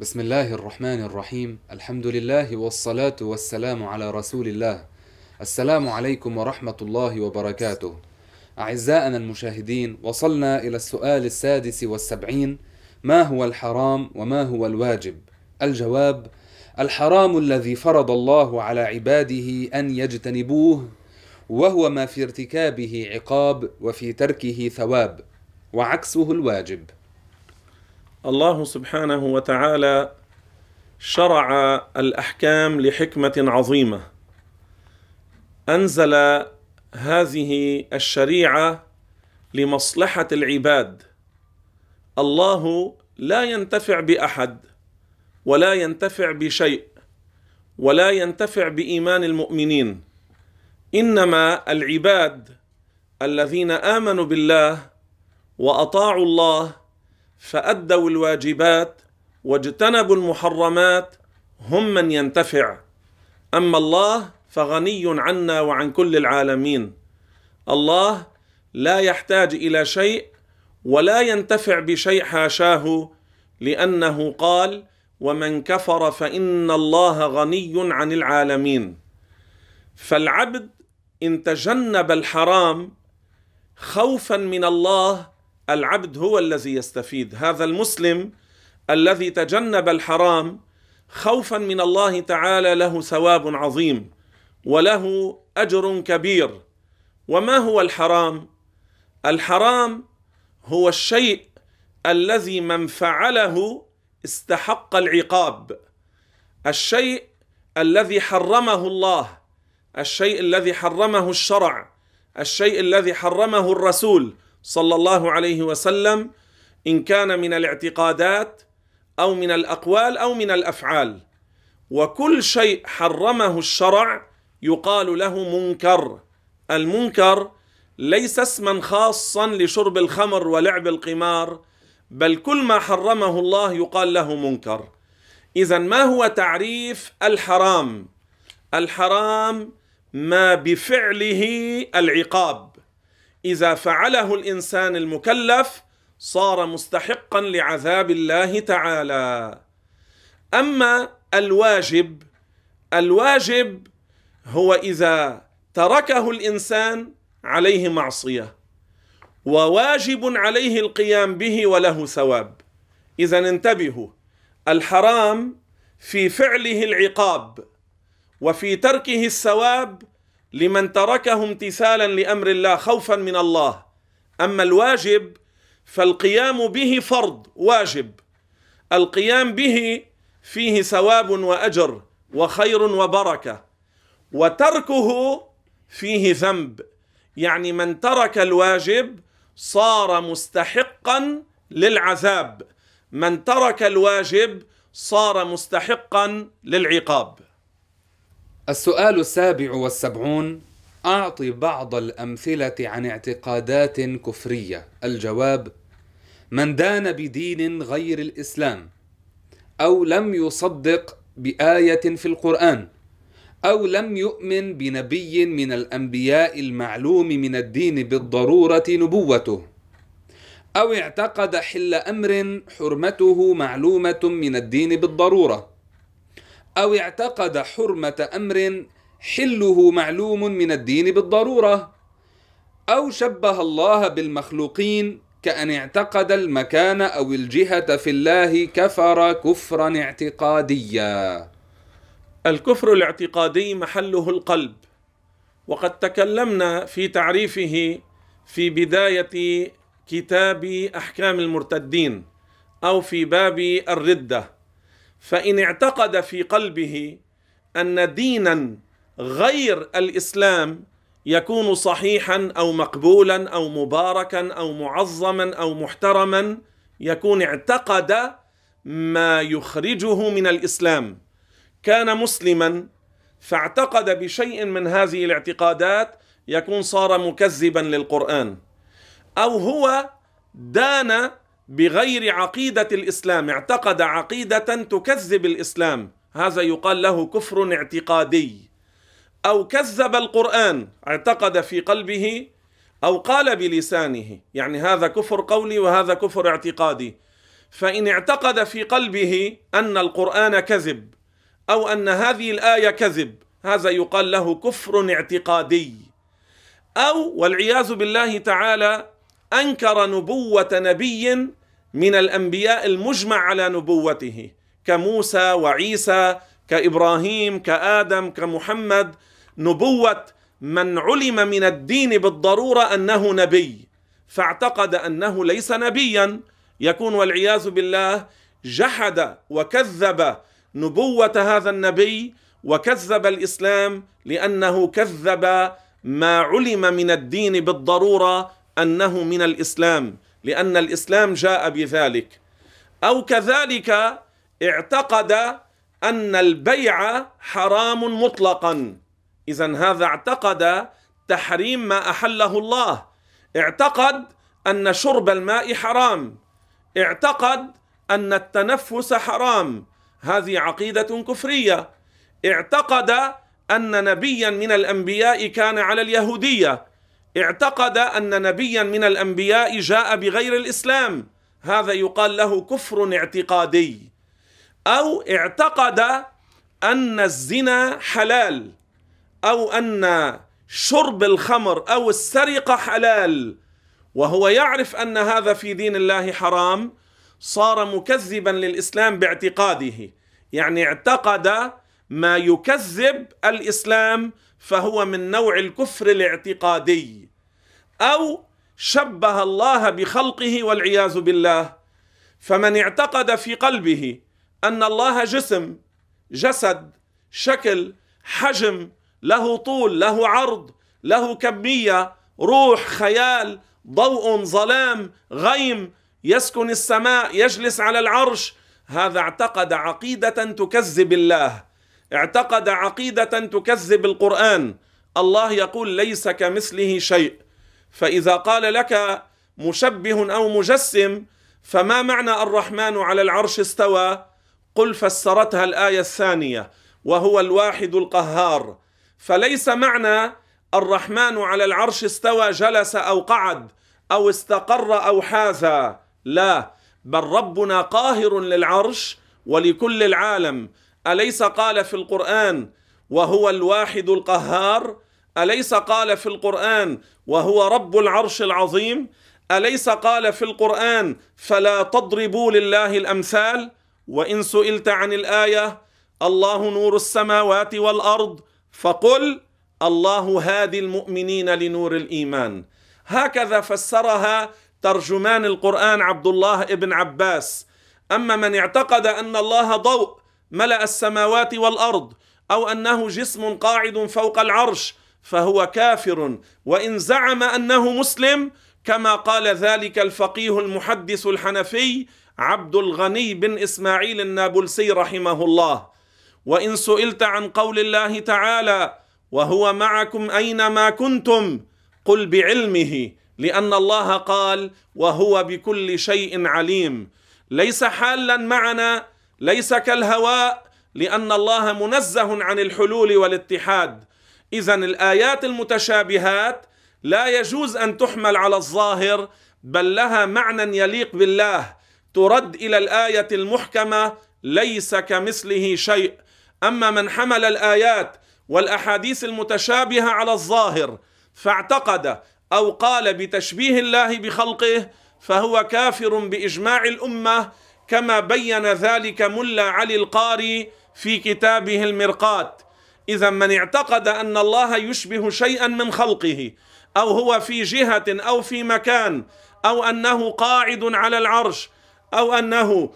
بسم الله الرحمن الرحيم الحمد لله والصلاة والسلام على رسول الله السلام عليكم ورحمة الله وبركاته أعزائنا المشاهدين وصلنا إلى السؤال السادس والسبعين ما هو الحرام وما هو الواجب الجواب الحرام الذي فرض الله على عباده أن يجتنبوه وهو ما في ارتكابه عقاب وفي تركه ثواب وعكسه الواجب الله سبحانه وتعالى شرع الأحكام لحكمة عظيمة. أنزل هذه الشريعة لمصلحة العباد. الله لا ينتفع بأحد ولا ينتفع بشيء ولا ينتفع بإيمان المؤمنين. إنما العباد الذين آمنوا بالله وأطاعوا الله فأدوا الواجبات واجتنبوا المحرمات هم من ينتفع. أما الله فغني عنا وعن كل العالمين. الله لا يحتاج إلى شيء ولا ينتفع بشيء حاشاه لأنه قال ومن كفر فإن الله غني عن العالمين. فالعبد إن تجنب الحرام خوفا من الله العبد هو الذي يستفيد. هذا المسلم الذي تجنب الحرام خوفا من الله تعالى له ثواب عظيم وله أجر كبير. وما هو الحرام؟ الحرام هو الشيء الذي من فعله استحق العقاب. الشيء الذي حرمه الله الشيء الذي حرمه الشرع الشيء الذي حرمه الرسول. صلى الله عليه وسلم إن كان من الاعتقادات أو من الأقوال أو من الأفعال. وكل شيء حرمه الشرع يقال له منكر. المنكر ليس اسما خاصا لشرب الخمر ولعب القمار بل كل ما حرمه الله يقال له منكر. اذا ما هو تعريف الحرام؟ الحرام ما بفعله العقاب. إذا فعله الإنسان المكلف صار مستحقا لعذاب الله تعالى. أما الواجب الواجب هو إذا تركه الإنسان عليه معصية وواجب عليه القيام به وله ثواب. إذا انتبهوا الحرام في فعله العقاب وفي تركه الثواب لمن تركه امتثالا لأمر الله خوفا من الله. أما الواجب فالقيام به فرض واجب. القيام به فيه ثواب وأجر وخير وبركة. وتركه فيه ذنب. يعني من ترك الواجب صار مستحقا للعذاب. من ترك الواجب صار مستحقا للعقاب. السؤال السابع والسبعون أعط بعض الأمثلة عن اعتقادات كفرية. الجواب من دان بدين غير الإسلام أو لم يصدق بآية في القرآن أو لم يؤمن بنبي من الأنبياء المعلوم من الدين بالضرورة نبوته أو اعتقد حل أمر حرمته معلومة من الدين بالضرورة. أو اعتقد حرمة أمر حله معلوم من الدين بالضرورة أو شبه الله بالمخلوقين كأن اعتقد المكان أو الجهة في الله كفر كفرا اعتقاديا. الكفر الاعتقادي محله القلب. وقد تكلمنا في تعريفه في بداية كتاب أحكام المرتدين أو في باب الردة. فإن اعتقد في قلبه أن دينا غير الإسلام يكون صحيحا أو مقبولا أو مباركا أو معظما أو محترما يكون اعتقد ما يخرجه من الإسلام. كان مسلما فاعتقد بشيء من هذه الاعتقادات يكون صار مكذبا للقرآن. أو هو دان بغير عقيدة الإسلام اعتقد عقيدة تكذب الإسلام. هذا يقال له كفر اعتقادي. أو كذب القرآن اعتقد في قلبه أو قال بلسانه. يعني هذا كفر قولي وهذا كفر اعتقادي. فإن اعتقد في قلبه أن القرآن كذب أو أن هذه الآية كذب هذا يقال له كفر اعتقادي. أو والعياذ بالله تعالى أنكر نبوة نبي من الأنبياء المجمع على نبوته كموسى وعيسى كإبراهيم كآدم كمحمد. نبوة من علم من الدين بالضرورة أنه نبي فاعتقد أنه ليس نبيا. يكون والعياذ بالله جحد وكذب نبوة هذا النبي وكذب الإسلام لأنه كذب ما علم من الدين بالضرورة أنه من الإسلام لأن الإسلام جاء بذلك. أو كذلك اعتقد أن البيع حرام مطلقا. اذا هذا اعتقد تحريم ما أحله الله. اعتقد أن شرب الماء حرام. اعتقد أن التنفس حرام. هذه عقيدة كفرية. اعتقد أن نبيا من الأنبياء كان على اليهودية. اعتقد أن نبيا من الأنبياء جاء بغير الإسلام. هذا يقال له كفر اعتقادي. أو اعتقد أن الزنا حلال. أو أن شرب الخمر أو السرقة حلال. وهو يعرف أن هذا في دين الله حرام. صار مكذبا للإسلام باعتقاده. يعني اعتقد ما يكذب الإسلام فهو من نوع الكفر الاعتقادي. أو شبه الله بخلقه والعياذ بالله. فمن اعتقد في قلبه أن الله جسم جسد شكل حجم له طول له عرض له كمية روح خيال ضوء ظلام غيم يسكن السماء يجلس على العرش هذا اعتقد عقيدة تكذب الله. اعتقد عقيدة تكذب القرآن. الله يقول ليس كمثله شيء. فإذا قال لك مشبه أو مجسم فما معنى الرحمن على العرش استوى؟ قل فسرتها الآية الثانية وهو الواحد القهار. فليس معنى الرحمن على العرش استوى جلس أو قعد أو استقر أو حاز لا بل ربنا قاهر للعرش ولكل العالم. أليس قال في القرآن وهو الواحد القهار؟ أليس قال في القرآن وهو رب العرش العظيم؟ أليس قال في القرآن فلا تضربوا لله الأمثال؟ وإن سئلت عن الآية الله نور السماوات والأرض فقل الله هادي المؤمنين لنور الإيمان. هكذا فسرها ترجمان القرآن عبد الله ابن عباس. أما من اعتقد أن الله ضوء ملأ السماوات والأرض أو أنه جسم قاعد فوق العرش فهو كافر. وإن زعم أنه مسلم كما قال ذلك الفقيه المحدث الحنفي عبد الغني بن إسماعيل النابلسي رحمه الله. وإن سئلت عن قول الله تعالى وهو معكم أينما كنتم؟ قل بعلمه لأن الله قال وهو بكل شيء عليم ليس حالا معنا ليس كالهواء لأن الله منزه عن الحلول والاتحاد. اذا الآيات المتشابهات لا يجوز أن تحمل على الظاهر بل لها معنى يليق بالله. ترد إلى الآية المحكمة ليس كمثله شيء. أما من حمل الآيات والأحاديث المتشابهة على الظاهر فاعتقد أو قال بتشبيه الله بخلقه فهو كافر بإجماع الأمة كما بين ذلك ملا علي القاري في كتابه المرقات. إذا من اعتقد أن الله يشبه شيئا من خلقه أو هو في جهة أو في مكان أو أنه قاعد على العرش أو أنه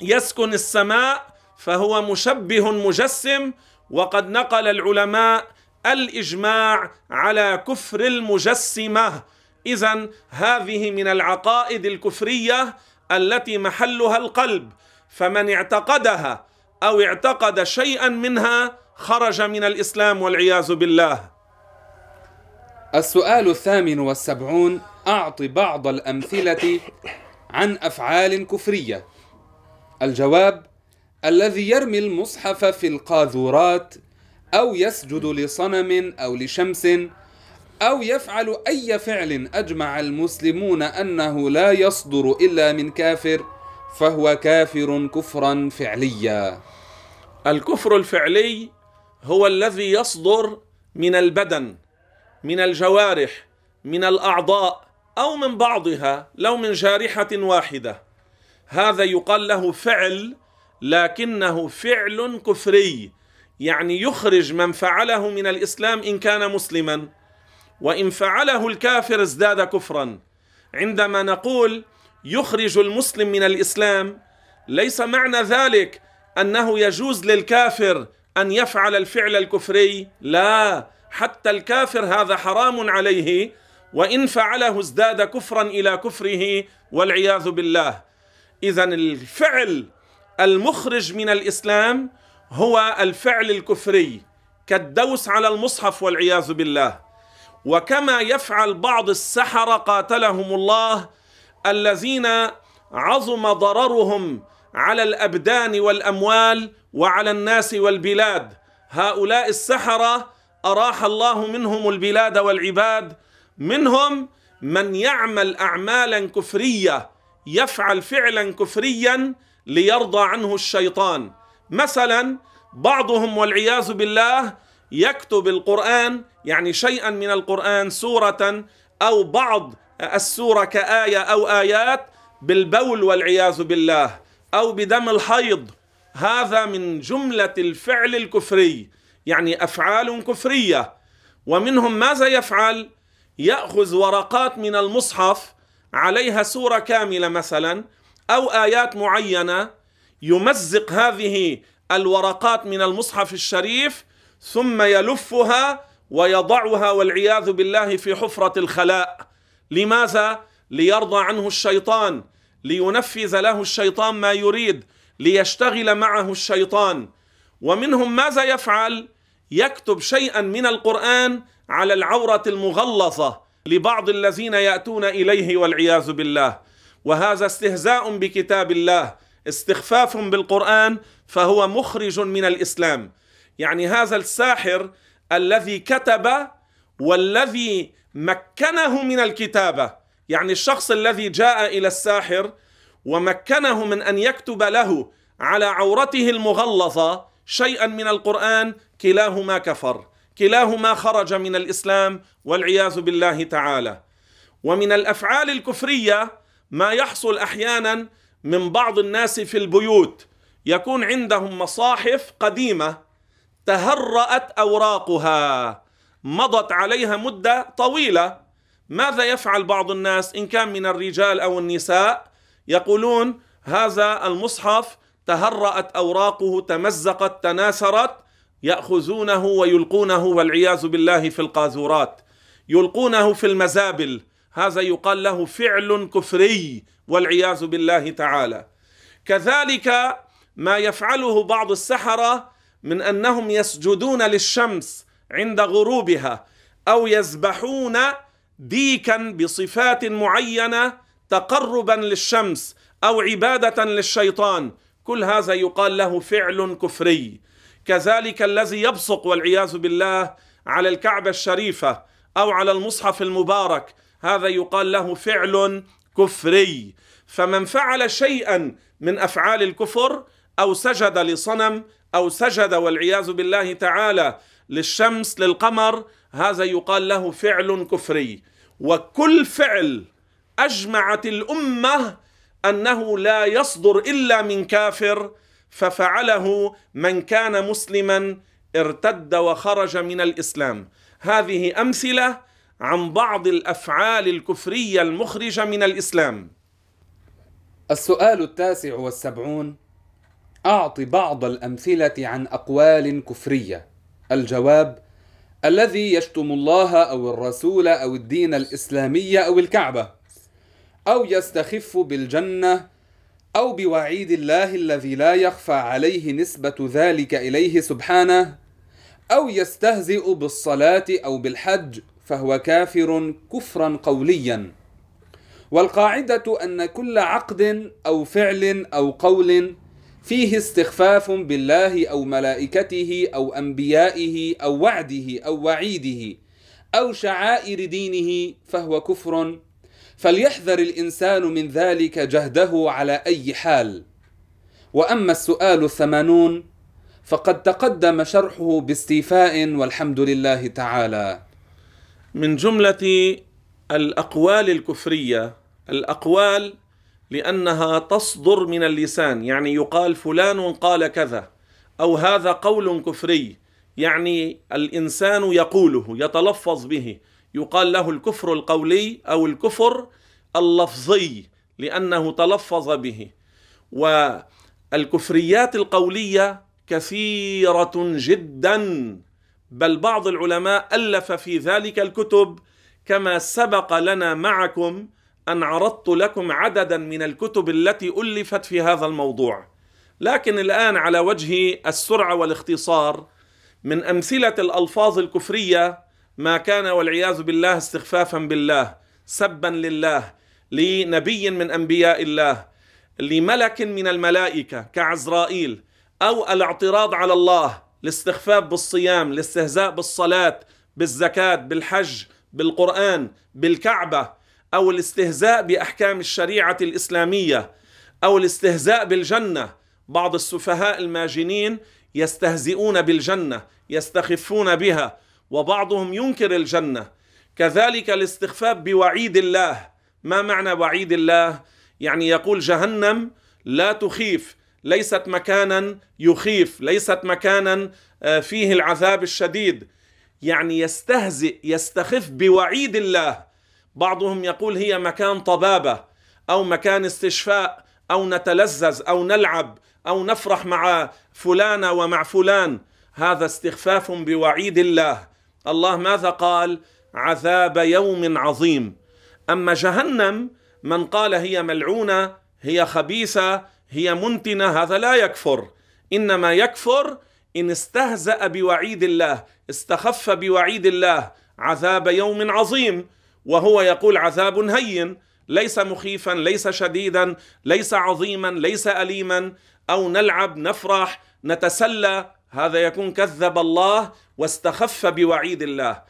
يسكن السماء فهو مشبه مجسم. وقد نقل العلماء الإجماع على كفر المجسمة. اذا هذه من العقائد الكفرية التي محلها القلب فمن اعتقدها أو اعتقد شيئا منها خرج من الإسلام والعياذ بالله. السؤال الثامن والسبعون أعط بعض الأمثلة عن أفعال كفرية. الجواب الذي يرمي المصحف في القاذورات أو يسجد لصنم أو لشمس أو يفعل أي فعل أجمع المسلمون أنه لا يصدر إلا من كافر فهو كافر كفرا فعليا. الكفر الفعلي هو الذي يصدر من البدن من الجوارح من الأعضاء أو من بعضها لو من جارحة واحدة. هذا يقال له فعل لكنه فعل كفري يعني يخرج من فعله من الإسلام إن كان مسلما. وإن فعله الكافر ازداد كفرا. عندما نقول يخرج المسلم من الإسلام ليس معنى ذلك أنه يجوز للكافر أن يفعل الفعل الكفري لا حتى الكافر هذا حرام عليه وإن فعله ازداد كفرا إلى كفره والعياذ بالله. اذا الفعل المخرج من الإسلام هو الفعل الكفري كالدوس على المصحف والعياذ بالله. وكما يفعل بعض السحره قاتلهم الله الذين عظم ضررهم على الأبدان والأموال وعلى الناس والبلاد. هؤلاء السحرة أراح الله منهم البلاد والعباد منهم من يعمل اعمالا كفرية يفعل فعلا كفريا ليرضى عنه الشيطان. مثلا بعضهم والعياذ بالله يكتب القرآن يعني شيئا من القرآن سورة أو بعض السورة كآية أو آيات بالبول والعياذ بالله أو بدم الحيض. هذا من جملة الفعل الكفري يعني أفعال كفرية. ومنهم ماذا يفعل؟ يأخذ ورقات من المصحف عليها سورة كاملة مثلا أو آيات معينة يمزق هذه الورقات من المصحف الشريف ثم يلفها ويضعها والعياذ بالله في حفرة الخلاء. لماذا؟ ليرضى عنه الشيطان لينفذ له الشيطان ما يريد ليشتغل معه الشيطان. ومنهم ماذا يفعل؟ يكتب شيئا من القرآن على العورة المغلظة لبعض الذين يأتون إليه والعياذ بالله. وهذا استهزاء بكتاب الله استخفاف بالقرآن فهو مخرج من الإسلام. يعني هذا الساحر الذي كتب والذي مكنه من الكتابة. يعني الشخص الذي جاء إلى الساحر ومكنه من أن يكتب له على عورته المغلظة شيئا من القرآن كلاهما كفر. كلاهما خرج من الإسلام والعياذ بالله تعالى. ومن الأفعال الكفرية ما يحصل أحيانا من بعض الناس في البيوت. يكون عندهم مصاحف قديمة تهرأت أوراقها. مضت عليها مدة طويلة. ماذا يفعل بعض الناس إن كان من الرجال أو النساء؟ يقولون هذا المصحف تهرأت أوراقه تمزقت تناثرت يأخذونه ويلقونه والعياذ بالله في القاذورات. يلقونه في المزابل. هذا يقال له فعل كفري والعياذ بالله تعالى. كذلك ما يفعله بعض السحرة من أنهم يسجدون للشمس عند غروبها أو يذبحون ديكا بصفات معينة تقربا للشمس أو عبادة للشيطان. كل هذا يقال له فعل كفري. كذلك الذي يبصق والعياذ بالله على الكعبة الشريفة أو على المصحف المبارك هذا يقال له فعل كفري. فمن فعل شيئا من أفعال الكفر أو سجد لصنم أو سجد والعياذ بالله تعالى للشمس للقمر هذا يقال له فعل كفري. وكل فعل أجمعت الأمة أنه لا يصدر إلا من كافر ففعله من كان مسلما ارتد وخرج من الإسلام. هذه أمثلة عن بعض الأفعال الكفرية المخرجة من الإسلام. السؤال التاسع والسبعون أعط بعض الأمثلة عن أقوال كفرية. الجواب الذي يشتم الله أو الرسول أو الدين الإسلامي أو الكعبة أو يستخف بالجنة أو بوعيد الله الذي لا يخفى عليه نسبة ذلك إليه سبحانه أو يستهزئ بالصلاة أو بالحج فهو كافر كفرا قوليا. والقاعدة أن كل عقد أو فعل أو قول فيه استخفاف بالله أو ملائكته أو أنبيائه أو وعده أو وعيده أو شعائر دينه فهو كفر. فليحذر الإنسان من ذلك جهده على أي حال. وأما السؤال الثمانون فقد تقدم شرحه باستيفاء والحمد لله تعالى. من جملة الأقوال الكفرية الأقوال لأنها تصدر من اللسان يعني يقال فلان قال كذا أو هذا قول كفري يعني الإنسان يقوله يتلفظ به. يقال له الكفر القولي أو الكفر اللفظي لأنه تلفظ به. والكفريات القولية كثيرة جدا بل بعض العلماء ألف في ذلك الكتب كما سبق لنا معكم أن عرضت لكم عددا من الكتب التي ألفت في هذا الموضوع. لكن الآن على وجه السرعة والاختصار من أمثلة الألفاظ الكفرية ما كان والعياذ بالله استخفافا بالله سبا لله لنبي من أنبياء الله لملك من الملائكة كعزرائيل أو الاعتراض على الله الاستخفاف بالصيام الاستهزاء بالصلاة بالزكاة بالحج بالقرآن بالكعبة. أو الاستهزاء بأحكام الشريعة الإسلامية أو الاستهزاء بالجنة. بعض السفهاء الماجنين يستهزئون بالجنة يستخفون بها وبعضهم ينكر الجنة. كذلك الاستخفاف بوعيد الله. ما معنى وعيد الله؟ يعني يقول جهنم لا تخيف ليست مكانا يخيف ليست مكانا آه، فيه العذاب الشديد. يعني يستهزئ يستخف بوعيد الله. بعضهم يقول هي مكان طبابة أو مكان استشفاء أو نتلذذ أو نلعب أو نفرح مع فلانة ومع فلان. هذا استخفاف بوعيد الله. الله ماذا قال؟ عذاب يوم عظيم. أما جهنم من قال هي ملعونة هي خبيثة هي منتنة هذا لا يكفر. إنما يكفر إن استهزأ بوعيد الله استخف بوعيد الله. عذاب يوم عظيم. وهو يقول عذاب هين ليس مخيفا ليس شديدا ليس عظيما ليس اليما أو نلعب نفرح نتسلى هذا يكون كذب الله واستخف بوعيد الله.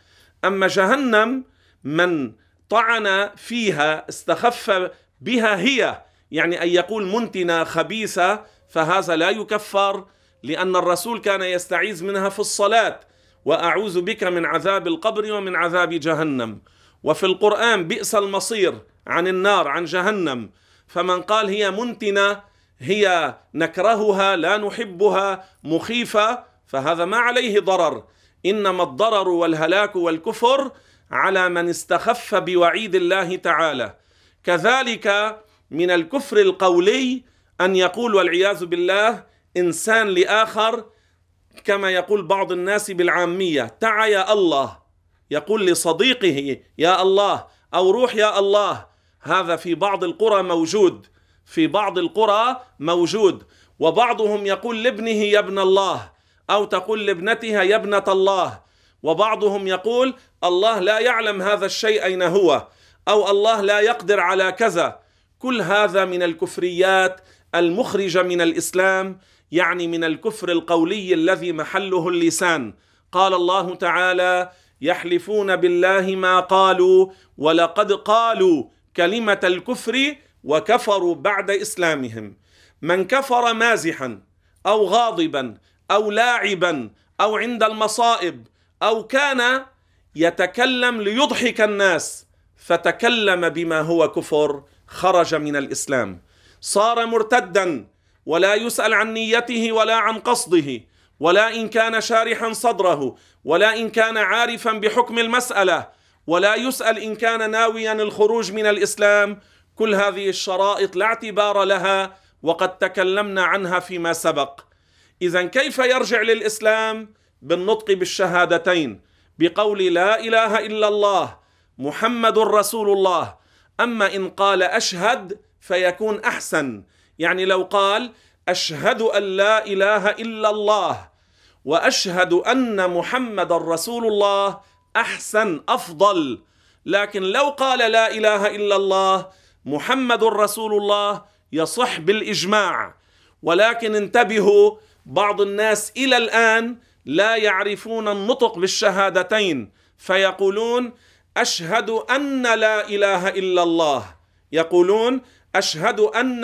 أما جهنم من طعن فيها استخف بها هي يعني أن يقول منتنه خبيثة فهذا لا يكفر لأن الرسول كان يستعيذ منها في الصلاة. وأعوذ بك من عذاب القبر ومن عذاب جهنم. وفي القرآن بئس المصير عن النار عن جهنم. فمن قال هي منتنة هي نكرهها لا نحبها مخيفة فهذا ما عليه ضرر. إنما الضرر والهلاك والكفر على من استخف بوعيد الله تعالى. كذلك من الكفر القولي أن يقول والعياذ بالله إنسان لآخر كما يقول بعض الناس بالعامية تعا يا الله يقول لصديقه يا الله أو روح يا الله هذا في بعض القرى موجود في بعض القرى موجود. وبعضهم يقول لابنه يا ابن الله أو تقول لابنتها يا ابنة الله وبعضهم يقول الله لا يعلم هذا الشيء أين هو أو الله لا يقدر على كذا كل هذا من الكفريات المخرجة من الإسلام يعني من الكفر القولي الذي محله اللسان. قال الله تعالى يحلفون بالله ما قالوا ولقد قالوا كلمة الكفر وكفروا بعد إسلامهم. من كفر مازحا أو غاضبا أو لاعبا أو عند المصائب أو كان يتكلم ليضحك الناس فتكلم بما هو كفر خرج من الإسلام. صار مرتدا ولا يسأل عن نيته ولا عن قصده. ولا ان كان شارحا صدره ولا ان كان عارفا بحكم المسألة ولا يسأل إن كان ناويا الخروج من الإسلام. كل هذه الشرائط لا اعتبار لها وقد تكلمنا عنها فيما سبق. اذا كيف يرجع للإسلام؟ بالنطق بالشهادتين. بقول لا إله إلا الله محمد رسول الله. أما إن قال أشهد فيكون أحسن. يعني لو قال أشهد أن لا إله إلا الله وأشهد أن محمد رسول الله أحسن أفضل. لكن لو قال لا إله إلا الله محمد رسول الله يصح بالإجماع. ولكن انتبهوا بعض الناس إلى الآن لا يعرفون النطق بالشهادتين فيقولون أشهد أن لا إله إلا الله. يقولون أشهد أن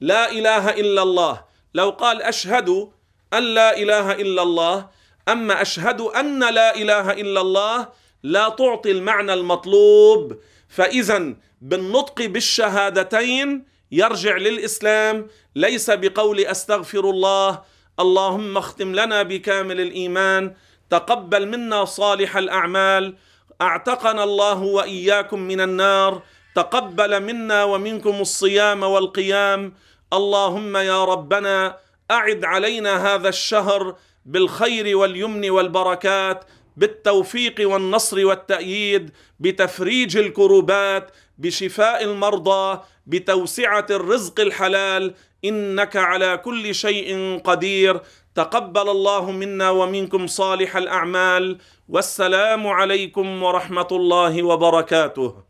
لا إله إلا الله. لو قال أشهد أن لا إله إلا الله أما أشهد أن لا إله إلا الله لا تعطي المعنى المطلوب. فاذا بالنطق بالشهادتين يرجع للإسلام. ليس بقول أستغفر الله اللهم اختم لنا بكامل الإيمان تقبل منا صالح الأعمال أعتقنا الله وإياكم من النار تقبل منا ومنكم الصيام والقيام. اللهم يا ربنا أعد علينا هذا الشهر بالخير واليمن والبركات بالتوفيق والنصر والتأييد بتفريج الكروبات بشفاء المرضى بتوسعة الرزق الحلال. إنك على كل شيء قدير. تقبل الله منا ومنكم صالح الأعمال. والسلام عليكم ورحمة الله وبركاته.